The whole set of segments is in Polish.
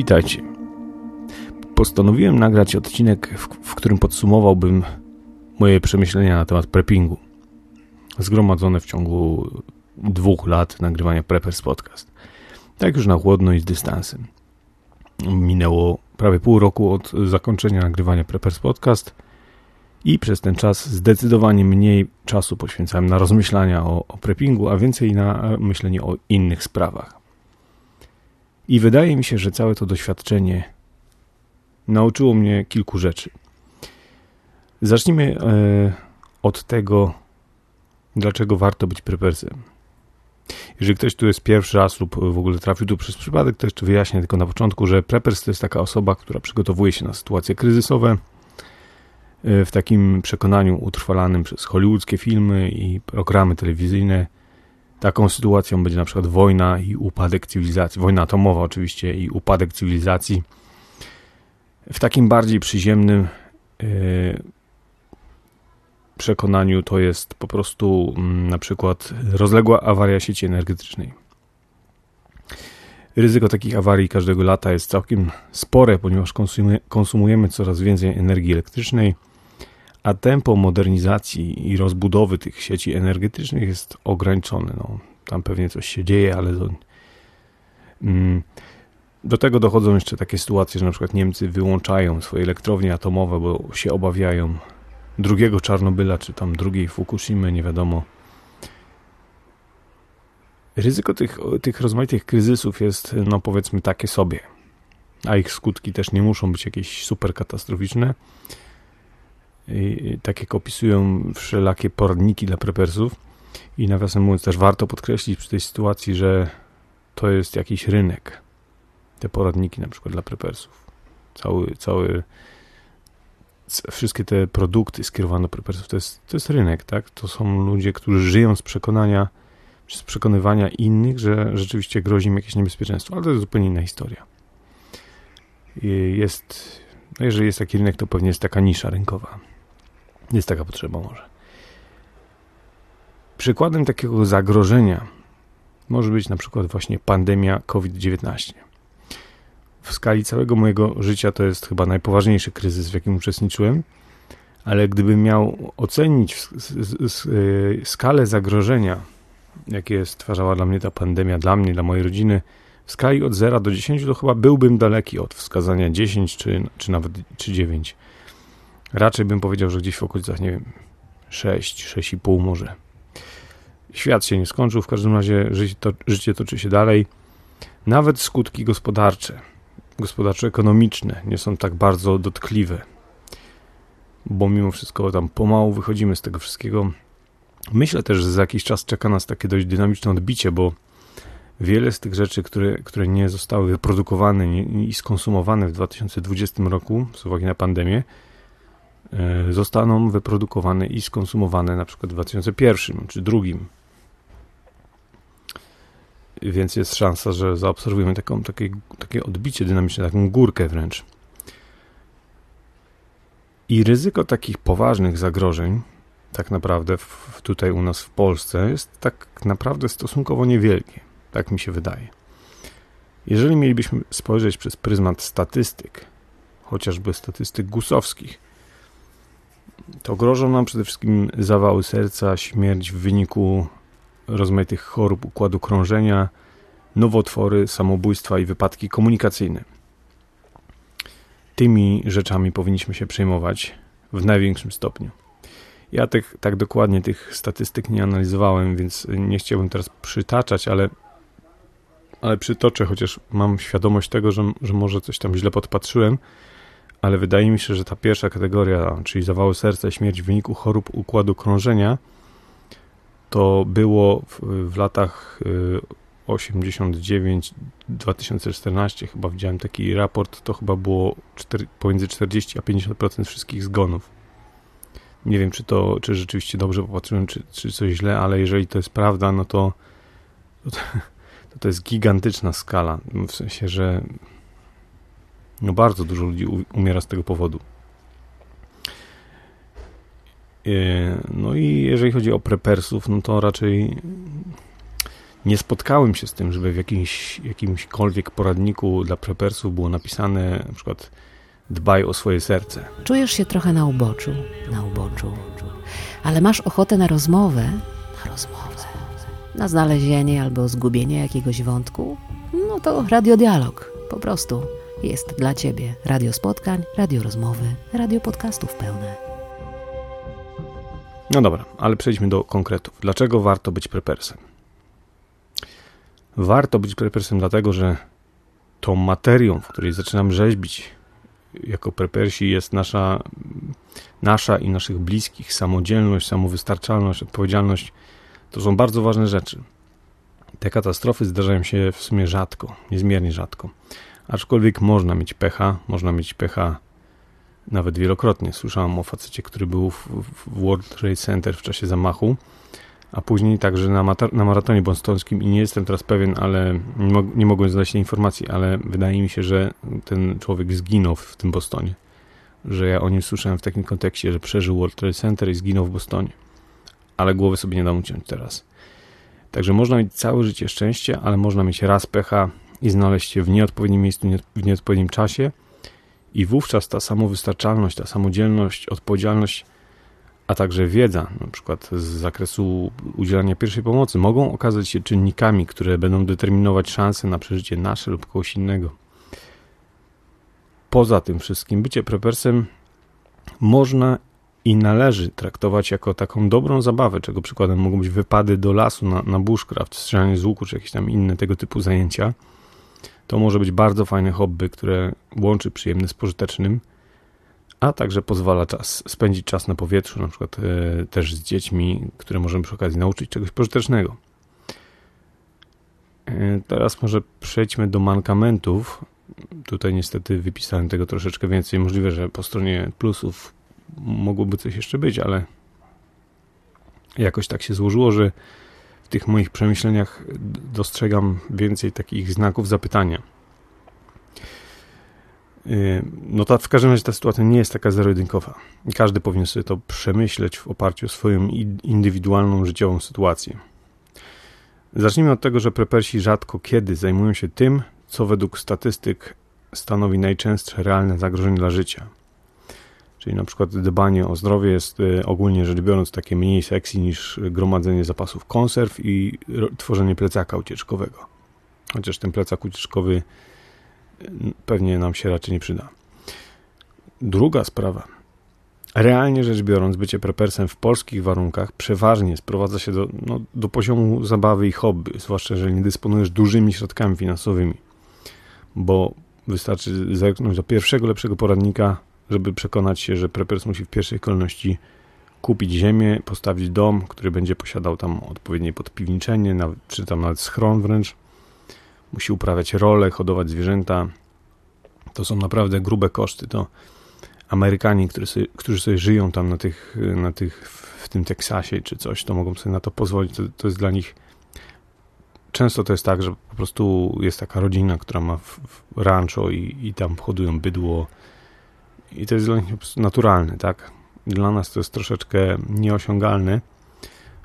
Witajcie. Postanowiłem nagrać odcinek, w, w, którym podsumowałbym moje przemyślenia na temat preppingu. Zgromadzone w ciągu dwóch lat nagrywania Preppers Podcast. Tak już na chłodno i z dystansem. Minęło prawie pół roku od zakończenia nagrywania Preppers Podcast i przez ten czas zdecydowanie mniej czasu poświęcałem na rozmyślania o, o preppingu, a więcej na myślenie o innych sprawach. I wydaje mi się, że całe to doświadczenie nauczyło mnie kilku rzeczy. Zacznijmy e, od tego, dlaczego warto być prepersem. Jeżeli ktoś tu jest pierwszy raz lub w ogóle trafił tu przez przypadek, to jeszcze wyjaśnię tylko na początku, że preppers to jest taka osoba, która przygotowuje się na sytuacje kryzysowe e, w takim przekonaniu utrwalanym przez hollywoodzkie filmy i programy telewizyjne, Taką sytuacją będzie na przykład wojna i upadek cywilizacji, wojna atomowa oczywiście i upadek cywilizacji. W takim bardziej przyziemnym yy, przekonaniu to jest po prostu yy, na przykład rozległa awaria sieci energetycznej. Ryzyko takich awarii każdego lata jest całkiem spore, ponieważ konsumujemy coraz więcej energii elektrycznej a tempo modernizacji i rozbudowy tych sieci energetycznych jest ograniczone. No, tam pewnie coś się dzieje, ale to, mm, do tego dochodzą jeszcze takie sytuacje, że na przykład Niemcy wyłączają swoje elektrownie atomowe, bo się obawiają drugiego Czarnobyla, czy tam drugiej Fukushimy, nie wiadomo. Ryzyko tych, tych rozmaitych kryzysów jest, no powiedzmy, takie sobie, a ich skutki też nie muszą być jakieś super katastroficzne tak jak opisują wszelakie poradniki dla prepersów. I nawiasem mówiąc, też warto podkreślić przy tej sytuacji, że to jest jakiś rynek. Te poradniki na przykład dla prepersów. Cały, cały, wszystkie te produkty skierowane do prepersów to jest, to jest rynek, tak? To są ludzie, którzy żyją z przekonania, z przekonywania innych, że rzeczywiście grozi im jakieś niebezpieczeństwo, ale to jest zupełnie inna historia. Jest, no jeżeli jest taki rynek, to pewnie jest taka nisza rynkowa. Jest taka potrzeba może. Przykładem takiego zagrożenia może być na przykład właśnie pandemia COVID-19. W skali całego mojego życia to jest chyba najpoważniejszy kryzys, w jakim uczestniczyłem, ale gdybym miał ocenić e, skalę zagrożenia, jakie stwarzała dla mnie ta pandemia, dla mnie, dla mojej rodziny, w skali od 0 do 10, to chyba byłbym daleki od wskazania 10 czy, czy nawet czy 9. Raczej bym powiedział, że gdzieś w okolicach, nie wiem, 6, 6,5 może. Świat się nie skończył, w każdym razie życie, to, życie toczy się dalej. Nawet skutki gospodarcze, gospodarczo-ekonomiczne nie są tak bardzo dotkliwe, bo mimo wszystko tam pomału wychodzimy z tego wszystkiego. Myślę też, że za jakiś czas czeka nas takie dość dynamiczne odbicie, bo wiele z tych rzeczy, które, które nie zostały wyprodukowane i skonsumowane w 2020 roku z uwagi na pandemię, zostaną wyprodukowane i skonsumowane na przykład w 2001 czy drugim. Więc jest szansa, że zaobserwujemy taką, takie, takie odbicie dynamiczne, taką górkę wręcz. I ryzyko takich poważnych zagrożeń, tak naprawdę w, tutaj u nas w Polsce, jest tak naprawdę stosunkowo niewielkie. Tak mi się wydaje. Jeżeli mielibyśmy spojrzeć przez pryzmat statystyk, chociażby statystyk gusowskich, to grożą nam przede wszystkim zawały serca, śmierć w wyniku rozmaitych chorób układu krążenia, nowotwory, samobójstwa i wypadki komunikacyjne. Tymi rzeczami powinniśmy się przejmować w największym stopniu. Ja tych, tak dokładnie tych statystyk nie analizowałem, więc nie chciałbym teraz przytaczać, ale, ale przytoczę, chociaż mam świadomość tego, że, że może coś tam źle podpatrzyłem ale wydaje mi się, że ta pierwsza kategoria, czyli zawały serca i śmierć w wyniku chorób układu krążenia, to było w, w latach 89-2014, y, chyba widziałem taki raport, to chyba było 4, pomiędzy 40 a 50% wszystkich zgonów. Nie wiem, czy to, czy rzeczywiście dobrze popatrzyłem, czy, czy coś źle, ale jeżeli to jest prawda, no to to, to jest gigantyczna skala. W sensie, że no bardzo dużo ludzi umiera z tego powodu. E, no i jeżeli chodzi o prepersów, no to raczej nie spotkałem się z tym, żeby w jakimś, jakimśkolwiek poradniku dla prepersów było napisane na przykład dbaj o swoje serce. Czujesz się trochę na uboczu, na uboczu, ale masz ochotę na rozmowę, na rozmowę, na znalezienie albo zgubienie jakiegoś wątku? No to radiodialog, po prostu jest dla Ciebie. Radio spotkań, radio rozmowy, radio podcastów pełne. No dobra, ale przejdźmy do konkretów. Dlaczego warto być prepersem? Warto być prepersem dlatego, że tą materią, w której zaczynam rzeźbić jako prepersi jest nasza, nasza i naszych bliskich samodzielność, samowystarczalność, odpowiedzialność. To są bardzo ważne rzeczy. Te katastrofy zdarzają się w sumie rzadko, niezmiernie rzadko. Aczkolwiek można mieć pecha, można mieć pecha nawet wielokrotnie. Słyszałem o facecie, który był w, w World Trade Center w czasie zamachu, a później także na, na maratonie bostońskim i nie jestem teraz pewien, ale nie, mo nie mogłem znaleźć tej informacji, ale wydaje mi się, że ten człowiek zginął w tym Bostonie. Że ja o nim słyszałem w takim kontekście, że przeżył World Trade Center i zginął w Bostonie. Ale głowy sobie nie dam uciąć teraz. Także można mieć całe życie szczęście, ale można mieć raz pecha i znaleźć się w nieodpowiednim miejscu, w nieodpowiednim czasie i wówczas ta samowystarczalność, ta samodzielność, odpowiedzialność a także wiedza, na przykład z zakresu udzielania pierwszej pomocy, mogą okazać się czynnikami, które będą determinować szanse na przeżycie nasze lub kogoś innego. Poza tym wszystkim, bycie prepersem można i należy traktować jako taką dobrą zabawę, czego przykładem mogą być wypady do lasu na, na bushcraft, strzelanie z łuku, czy jakieś tam inne tego typu zajęcia. To może być bardzo fajne hobby, które łączy przyjemne z pożytecznym a także pozwala czas, spędzić czas na powietrzu, na przykład e, też z dziećmi, które możemy przy okazji nauczyć czegoś pożytecznego. E, teraz może przejdźmy do mankamentów. Tutaj niestety wypisałem tego troszeczkę więcej. Możliwe, że po stronie plusów mogłoby coś jeszcze być, ale jakoś tak się złożyło, że tych moich przemyśleniach dostrzegam więcej takich znaków zapytania. Y, no to w każdym razie ta sytuacja nie jest taka zero-jedynkowa. Każdy powinien sobie to przemyśleć w oparciu o swoją indywidualną życiową sytuację. Zacznijmy od tego, że prepersi rzadko kiedy zajmują się tym, co według statystyk stanowi najczęstsze realne zagrożenie dla życia. Czyli na przykład dbanie o zdrowie jest y, ogólnie rzecz biorąc takie mniej sexy niż gromadzenie zapasów konserw i tworzenie plecaka ucieczkowego. Chociaż ten plecak ucieczkowy pewnie nam się raczej nie przyda. Druga sprawa. Realnie rzecz biorąc, bycie prepersem w polskich warunkach przeważnie sprowadza się do, no, do poziomu zabawy i hobby, zwłaszcza jeżeli nie dysponujesz dużymi środkami finansowymi, bo wystarczy zerknąć do pierwszego lepszego poradnika, żeby przekonać się, że prepers musi w pierwszej kolejności kupić ziemię, postawić dom, który będzie posiadał tam odpowiednie podpiwniczenie, czy tam nawet schron wręcz, musi uprawiać role, hodować zwierzęta. To są naprawdę grube koszty. To Amerykanie, którzy sobie, którzy sobie żyją tam na tych, na tych, w tym Teksasie czy coś, to mogą sobie na to pozwolić. To, to jest dla nich. Często to jest tak, że po prostu jest taka rodzina, która ma w, w rancho i, i tam hodują bydło. I to jest dla nich naturalne, tak? Dla nas to jest troszeczkę nieosiągalne.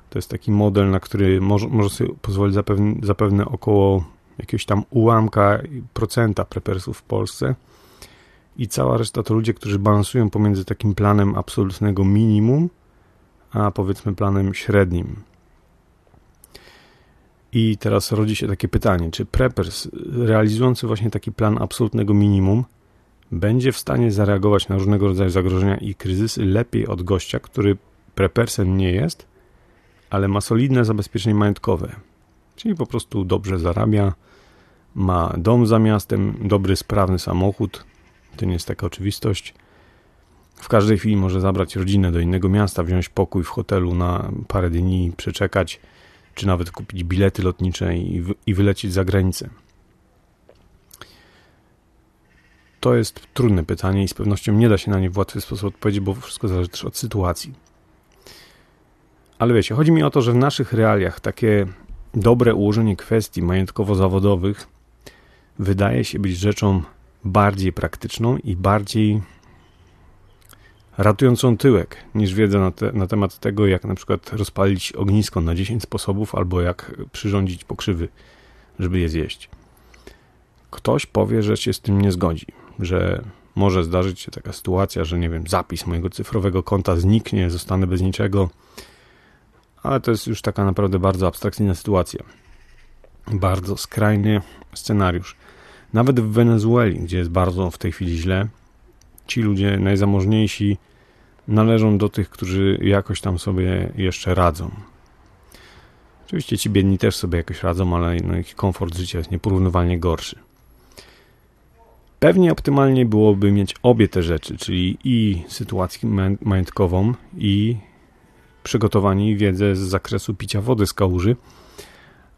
To jest taki model, na który może, może sobie pozwolić zapewne, zapewne około jakiegoś tam ułamka procenta prepersów w Polsce i cała reszta to ludzie, którzy balansują pomiędzy takim planem absolutnego minimum, a powiedzmy planem średnim. I teraz rodzi się takie pytanie, czy preppers realizujący właśnie taki plan absolutnego minimum będzie w stanie zareagować na różnego rodzaju zagrożenia i kryzysy lepiej od gościa, który preppersem nie jest, ale ma solidne zabezpieczenie majątkowe, czyli po prostu dobrze zarabia, ma dom za miastem, dobry, sprawny samochód. To nie jest taka oczywistość. W każdej chwili może zabrać rodzinę do innego miasta, wziąć pokój w hotelu na parę dni, przeczekać, czy nawet kupić bilety lotnicze i, i wylecieć za granicę. To jest trudne pytanie i z pewnością nie da się na nie w łatwy sposób odpowiedzieć, bo wszystko zależy też od sytuacji. Ale wiecie, chodzi mi o to, że w naszych realiach takie dobre ułożenie kwestii majątkowo-zawodowych wydaje się być rzeczą bardziej praktyczną i bardziej ratującą tyłek niż wiedza na, te, na temat tego, jak na przykład rozpalić ognisko na 10 sposobów albo jak przyrządzić pokrzywy, żeby je zjeść. Ktoś powie, że się z tym nie zgodzi, że może zdarzyć się taka sytuacja, że nie wiem, zapis mojego cyfrowego konta zniknie, zostanę bez niczego, ale to jest już taka naprawdę bardzo abstrakcyjna sytuacja. Bardzo skrajny scenariusz. Nawet w Wenezueli, gdzie jest bardzo w tej chwili źle, ci ludzie najzamożniejsi należą do tych, którzy jakoś tam sobie jeszcze radzą. Oczywiście ci biedni też sobie jakoś radzą, ale no ich komfort życia jest nieporównywalnie gorszy. Pewnie optymalnie byłoby mieć obie te rzeczy, czyli i sytuację majątkową, i przygotowanie i wiedzę z zakresu picia wody z kałuży,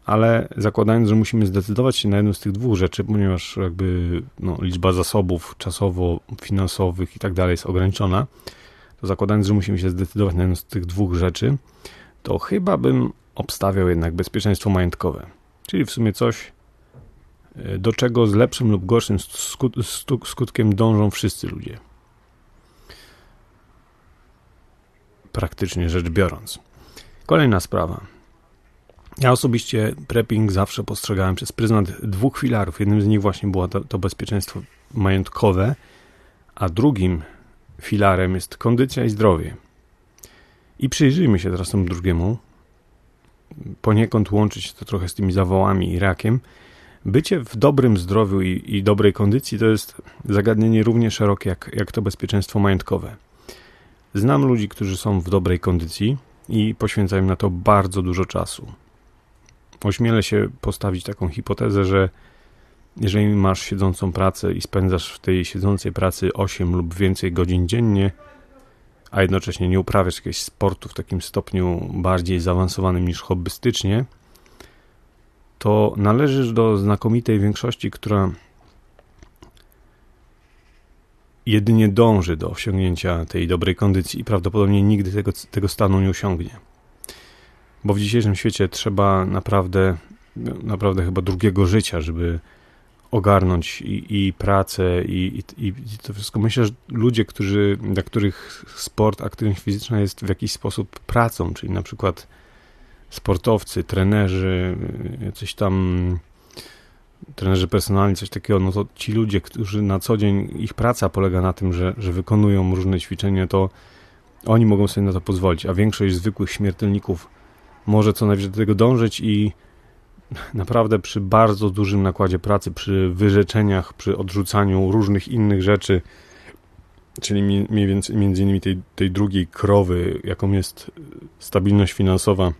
ale zakładając, że musimy zdecydować się na jedną z tych dwóch rzeczy, ponieważ jakby no, liczba zasobów czasowo-finansowych i tak dalej jest ograniczona, to zakładając, że musimy się zdecydować na jedną z tych dwóch rzeczy, to chyba bym obstawiał jednak bezpieczeństwo majątkowe. Czyli w sumie coś, do czego z lepszym lub gorszym skutkiem dążą wszyscy ludzie. Praktycznie rzecz biorąc. Kolejna sprawa. Ja osobiście prepping zawsze postrzegałem przez pryzmat dwóch filarów. Jednym z nich właśnie było to, to bezpieczeństwo majątkowe, a drugim filarem jest kondycja i zdrowie. I przyjrzyjmy się teraz temu drugiemu. Poniekąd łączyć się to trochę z tymi zawołami i rakiem. Bycie w dobrym zdrowiu i, i dobrej kondycji to jest zagadnienie równie szerokie jak, jak to bezpieczeństwo majątkowe. Znam ludzi, którzy są w dobrej kondycji i poświęcają na to bardzo dużo czasu ośmielę się postawić taką hipotezę, że jeżeli masz siedzącą pracę i spędzasz w tej siedzącej pracy 8 lub więcej godzin dziennie, a jednocześnie nie uprawiasz jakiegoś sportu w takim stopniu bardziej zaawansowanym niż hobbystycznie, to należysz do znakomitej większości, która jedynie dąży do osiągnięcia tej dobrej kondycji i prawdopodobnie nigdy tego, tego stanu nie osiągnie bo w dzisiejszym świecie trzeba naprawdę, naprawdę chyba drugiego życia, żeby ogarnąć i, i pracę i, i, i, to wszystko. Myślę, że ludzie, którzy, dla których sport, aktywność fizyczna jest w jakiś sposób pracą, czyli na przykład sportowcy, trenerzy, coś tam trenerzy personalni, coś takiego, no to ci ludzie, którzy na co dzień, ich praca polega na tym, że, że wykonują różne ćwiczenia, to oni mogą sobie na to pozwolić, a większość zwykłych śmiertelników może co najwyżej do tego dążyć i naprawdę przy bardzo dużym nakładzie pracy, przy wyrzeczeniach, przy odrzucaniu różnych innych rzeczy, czyli mniej więcej między innymi tej, tej drugiej krowy, jaką jest stabilność finansowa,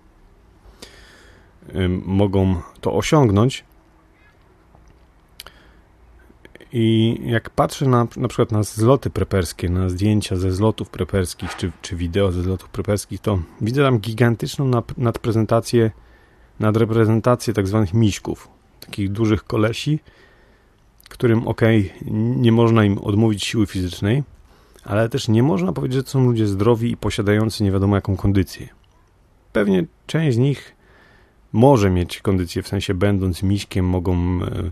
mogą to osiągnąć. I jak patrzę na, na przykład na zloty preperskie, na zdjęcia ze zlotów preperskich, czy, czy wideo ze zlotów preperskich, to widzę tam gigantyczną nadprezentację, nadreprezentację tak zwanych miśków, takich dużych kolesi, którym ok, nie można im odmówić siły fizycznej, ale też nie można powiedzieć, że są ludzie zdrowi i posiadający nie wiadomo jaką kondycję. Pewnie część z nich może mieć kondycję, w sensie będąc miśkiem mogą e,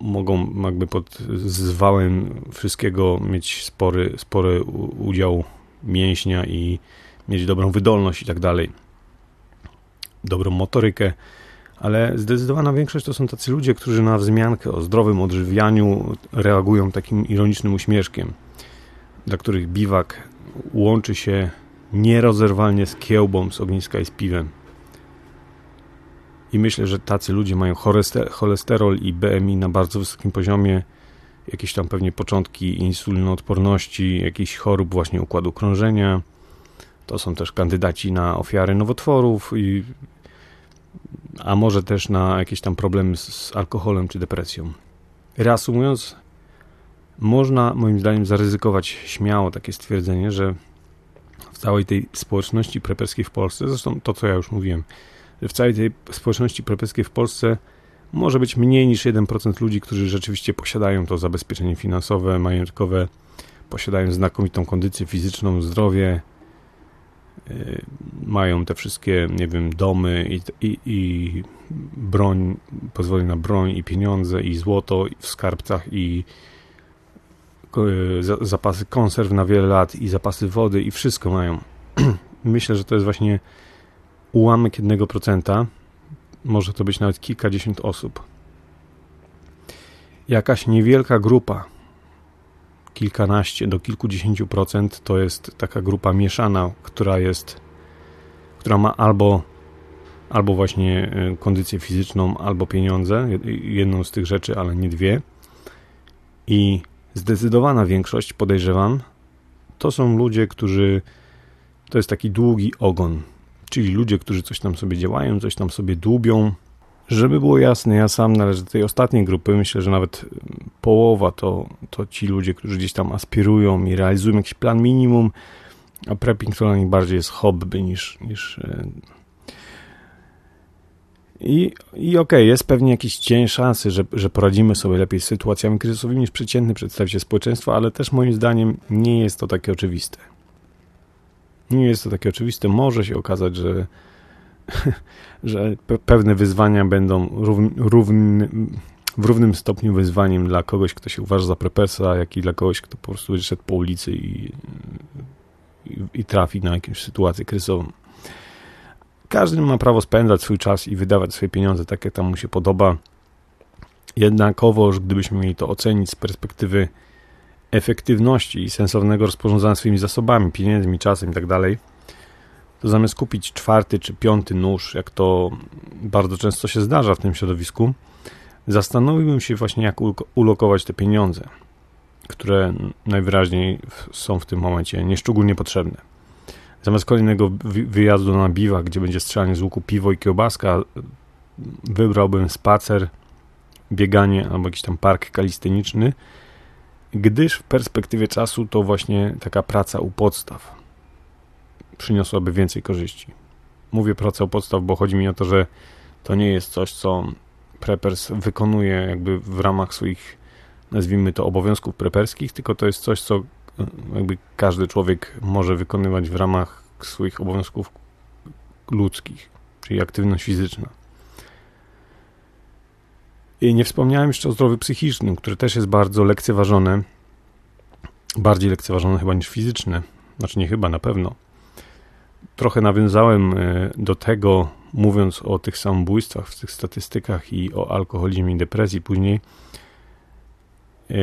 mogą jakby pod zwałem wszystkiego mieć spory, spory udział mięśnia i mieć dobrą wydolność i tak dalej, dobrą motorykę, ale zdecydowana większość to są tacy ludzie, którzy na wzmiankę o zdrowym odżywianiu reagują takim ironicznym uśmieszkiem, dla których biwak łączy się nierozerwalnie z kiełbą z ogniska i z piwem. I myślę, że tacy ludzie mają cholesterol i BMI na bardzo wysokim poziomie, jakieś tam pewnie początki insulinoodporności, jakichś chorób właśnie układu krążenia. To są też kandydaci na ofiary nowotworów, i, a może też na jakieś tam problemy z, z alkoholem czy depresją. Reasumując, można moim zdaniem zaryzykować śmiało takie stwierdzenie, że w całej tej społeczności preperskiej w Polsce, zresztą to co ja już mówiłem, w całej tej społeczności prepeskiej w Polsce może być mniej niż 1% ludzi, którzy rzeczywiście posiadają to zabezpieczenie finansowe, majątkowe, posiadają znakomitą kondycję fizyczną, zdrowie, yy, mają te wszystkie, nie wiem, domy i, i, i broń, pozwoli na broń i pieniądze i złoto w skarbcach i zapasy konserw na wiele lat i zapasy wody i wszystko mają. Myślę, że to jest właśnie ułamek jednego procenta. Może to być nawet kilkadziesiąt osób. Jakaś niewielka grupa, kilkanaście do kilkudziesięciu procent, to jest taka grupa mieszana, która jest, która ma albo albo właśnie e, kondycję fizyczną, albo pieniądze, jedną z tych rzeczy, ale nie dwie. I zdecydowana większość, podejrzewam, to są ludzie, którzy to jest taki długi ogon, czyli ludzie, którzy coś tam sobie działają, coś tam sobie dłubią. Żeby było jasne, ja sam należę do tej ostatniej grupy. Myślę, że nawet połowa to, to ci ludzie, którzy gdzieś tam aspirują i realizują jakiś plan minimum, a prepping to dla nich bardziej jest hobby niż, niż e, i, i okej, okay, jest pewnie jakiś cień szansy, że, że poradzimy sobie lepiej z sytuacjami kryzysowymi niż przeciętny przedstawiciel społeczeństwa, ale też moim zdaniem nie jest to takie oczywiste. Nie jest to takie oczywiste. Może się okazać, że, że pewne wyzwania będą równi, równi, w równym stopniu wyzwaniem dla kogoś, kto się uważa za prepersa, jak i dla kogoś, kto po prostu szedł po ulicy i, i, i trafi na jakąś sytuację kryzysową. Każdy ma prawo spędzać swój czas i wydawać swoje pieniądze tak, jak tam mu się podoba. Jednakowoż, gdybyśmy mieli to ocenić z perspektywy efektywności i sensownego rozporządzania swoimi zasobami, pieniędzmi, czasem i tak to zamiast kupić czwarty czy piąty nóż, jak to bardzo często się zdarza w tym środowisku, zastanowiłbym się właśnie, jak ulokować te pieniądze, które najwyraźniej są w tym momencie nieszczególnie potrzebne. Zamiast kolejnego wyjazdu na biwa, gdzie będzie strzelanie z łuku, piwo i kiełbaska, wybrałbym spacer, bieganie albo jakiś tam park kalisteniczny, gdyż w perspektywie czasu to właśnie taka praca u podstaw przyniosłaby więcej korzyści. Mówię praca u podstaw, bo chodzi mi o to, że to nie jest coś, co preppers wykonuje jakby w ramach swoich, nazwijmy to, obowiązków preperskich, tylko to jest coś, co jakby każdy człowiek może wykonywać w ramach swoich obowiązków ludzkich, czyli aktywność fizyczna. I nie wspomniałem jeszcze o zdrowiu psychicznym, które też jest bardzo lekceważone, bardziej lekceważone chyba niż fizyczne, znaczy nie chyba, na pewno. Trochę nawiązałem e, do tego, mówiąc o tych samobójstwach w tych statystykach i o alkoholizmie i depresji później. E,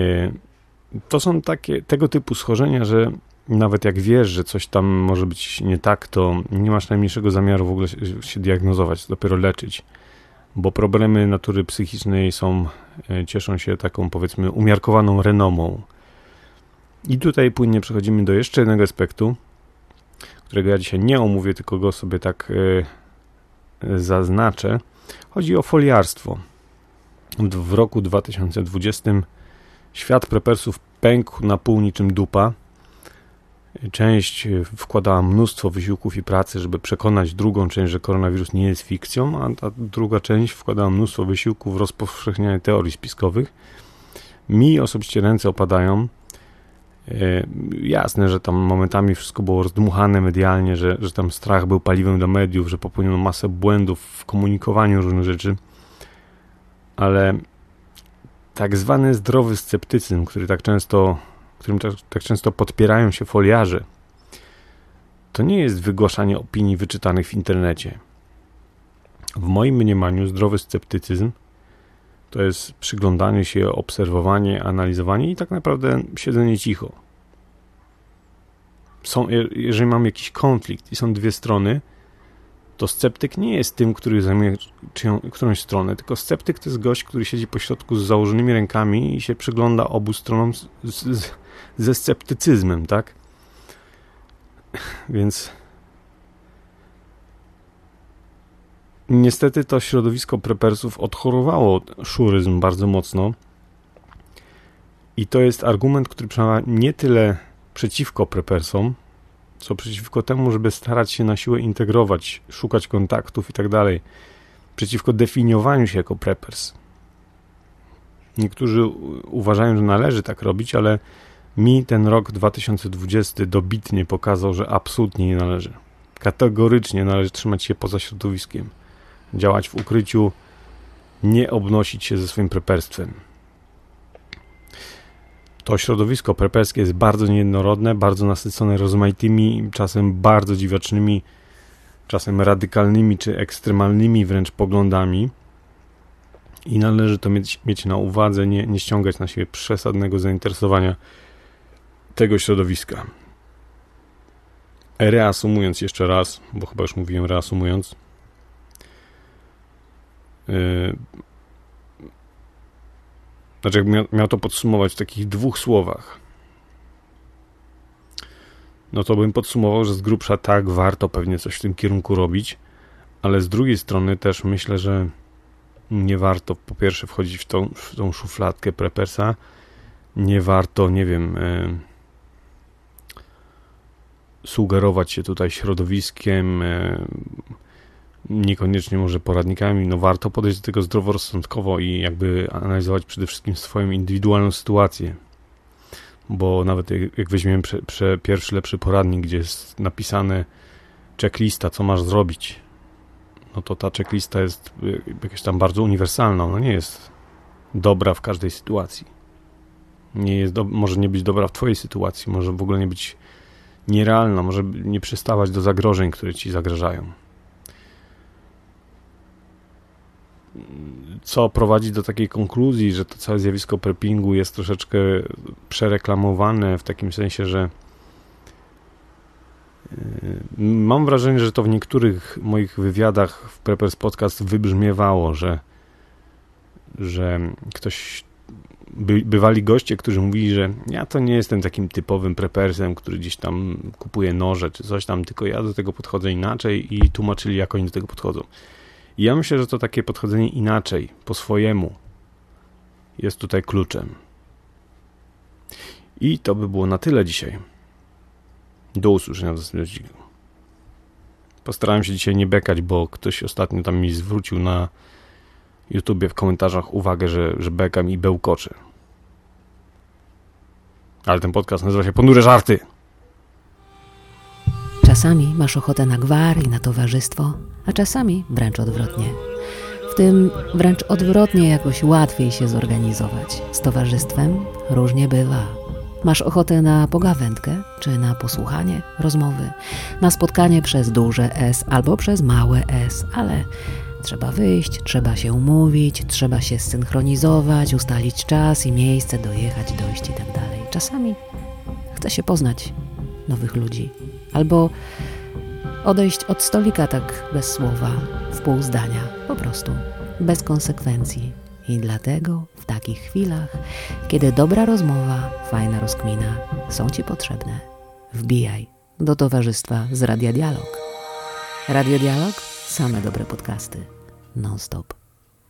to są takie tego typu schorzenia, że nawet jak wiesz, że coś tam może być nie tak, to nie masz najmniejszego zamiaru w ogóle się diagnozować, dopiero leczyć, bo problemy natury psychicznej są, e, cieszą się taką powiedzmy umiarkowaną renomą. I tutaj płynnie przechodzimy do jeszcze jednego aspektu, którego ja dzisiaj nie omówię, tylko go sobie tak e, zaznaczę. Chodzi o foliarstwo. W roku 2020 Świat prepersów pękł na pół niczym dupa. Część wkładała mnóstwo wysiłków i pracy, żeby przekonać drugą część, że koronawirus nie jest fikcją, a ta druga część wkładała mnóstwo wysiłków w rozpowszechnianie teorii spiskowych. Mi osobiście ręce opadają. E, jasne, że tam momentami wszystko było rozdmuchane medialnie, że, że tam strach był paliwem do mediów, że popełniono masę błędów w komunikowaniu różnych rzeczy, ale tak zwany zdrowy sceptycyzm, który tak często, którym tak, tak często podpierają się foliarze, to nie jest wygłaszanie opinii wyczytanych w internecie. W moim mniemaniu zdrowy sceptycyzm to jest przyglądanie się, obserwowanie, analizowanie i tak naprawdę siedzenie cicho. Są, jeżeli mam jakiś konflikt i są dwie strony, to sceptyk nie jest tym, który zajmuje czyją, którąś stronę, tylko sceptyk to jest gość, który siedzi po środku z założonymi rękami i się przygląda obu stronom z, z, ze sceptycyzmem, tak? Więc niestety to środowisko prepersów odchorowało szuryzm bardzo mocno i to jest argument, który przemawia nie tyle przeciwko prepersom, co przeciwko temu, żeby starać się na siłę integrować, szukać kontaktów i tak dalej, przeciwko definiowaniu się jako preppers. Niektórzy uważają, że należy tak robić, ale mi ten rok 2020 dobitnie pokazał, że absolutnie nie należy. Kategorycznie należy trzymać się poza środowiskiem, działać w ukryciu, nie obnosić się ze swoim preperstwem. To środowisko preperskie jest bardzo niejednorodne, bardzo nasycone rozmaitymi, czasem bardzo dziwacznymi, czasem radykalnymi czy ekstremalnymi wręcz poglądami. I należy to mieć, mieć na uwadze, nie, nie ściągać na siebie przesadnego zainteresowania tego środowiska. Reasumując jeszcze raz, bo chyba już mówiłem reasumując, yy, znaczy, jakbym miał, to podsumować w takich dwóch słowach, no to bym podsumował, że z grubsza tak, warto pewnie coś w tym kierunku robić, ale z drugiej strony też myślę, że nie warto po pierwsze wchodzić w tą, w tą szufladkę prepersa, nie warto, nie wiem, y, sugerować się tutaj środowiskiem, y, niekoniecznie może poradnikami, no warto podejść do tego zdroworozsądkowo i jakby analizować przede wszystkim swoją indywidualną sytuację. Bo nawet jak, weźmiemy prze, prze pierwszy lepszy poradnik, gdzie jest napisane checklista, co masz zrobić, no to ta checklista jest y, jakaś tam bardzo uniwersalna, ona nie jest dobra w każdej sytuacji. Nie jest do, może nie być dobra w twojej sytuacji, może w ogóle nie być nierealna, może nie przystawać do zagrożeń, które ci zagrażają. co prowadzi do takiej konkluzji, że to całe zjawisko preppingu jest troszeczkę przereklamowane w takim sensie, że yy, mam wrażenie, że to w niektórych moich wywiadach w Preppers Podcast wybrzmiewało, że, że ktoś by, bywali goście, którzy mówili, że ja to nie jestem takim typowym prepersem, który gdzieś tam kupuje noże czy coś tam, tylko ja do tego podchodzę inaczej i tłumaczyli, jak oni do tego podchodzą. I ja myślę, że to takie podchodzenie inaczej, po swojemu, jest tutaj kluczem. I to by było na tyle dzisiaj. Do usłyszenia w następnym. Postarałem się dzisiaj nie bekać, bo ktoś ostatnio tam mi zwrócił na YouTubie w komentarzach uwagę, że, że bekam i bełkoczę. Ale ten podcast nazywa się Ponure Żarty. Czasami masz ochotę na gwar i na towarzystwo, a czasami wręcz odwrotnie. W tym wręcz odwrotnie jakoś łatwiej się zorganizować. Z towarzystwem różnie bywa. Masz ochotę na pogawędkę, czy na posłuchanie rozmowy, na spotkanie przez duże S albo przez małe S, ale trzeba wyjść, trzeba się umówić, trzeba się zsynchronizować, ustalić czas i miejsce, dojechać, dojść i tak dalej. Czasami chce się poznać nowych ludzi albo odejść od stolika tak bez słowa, w pół zdania, po prostu, bez konsekwencji. I dlatego w takich chwilach, kiedy dobra rozmowa, fajna rozkmina są Ci potrzebne, wbijaj do towarzystwa z Radia Dialog. Radio Dialog? Same dobre podcasty. Non-stop.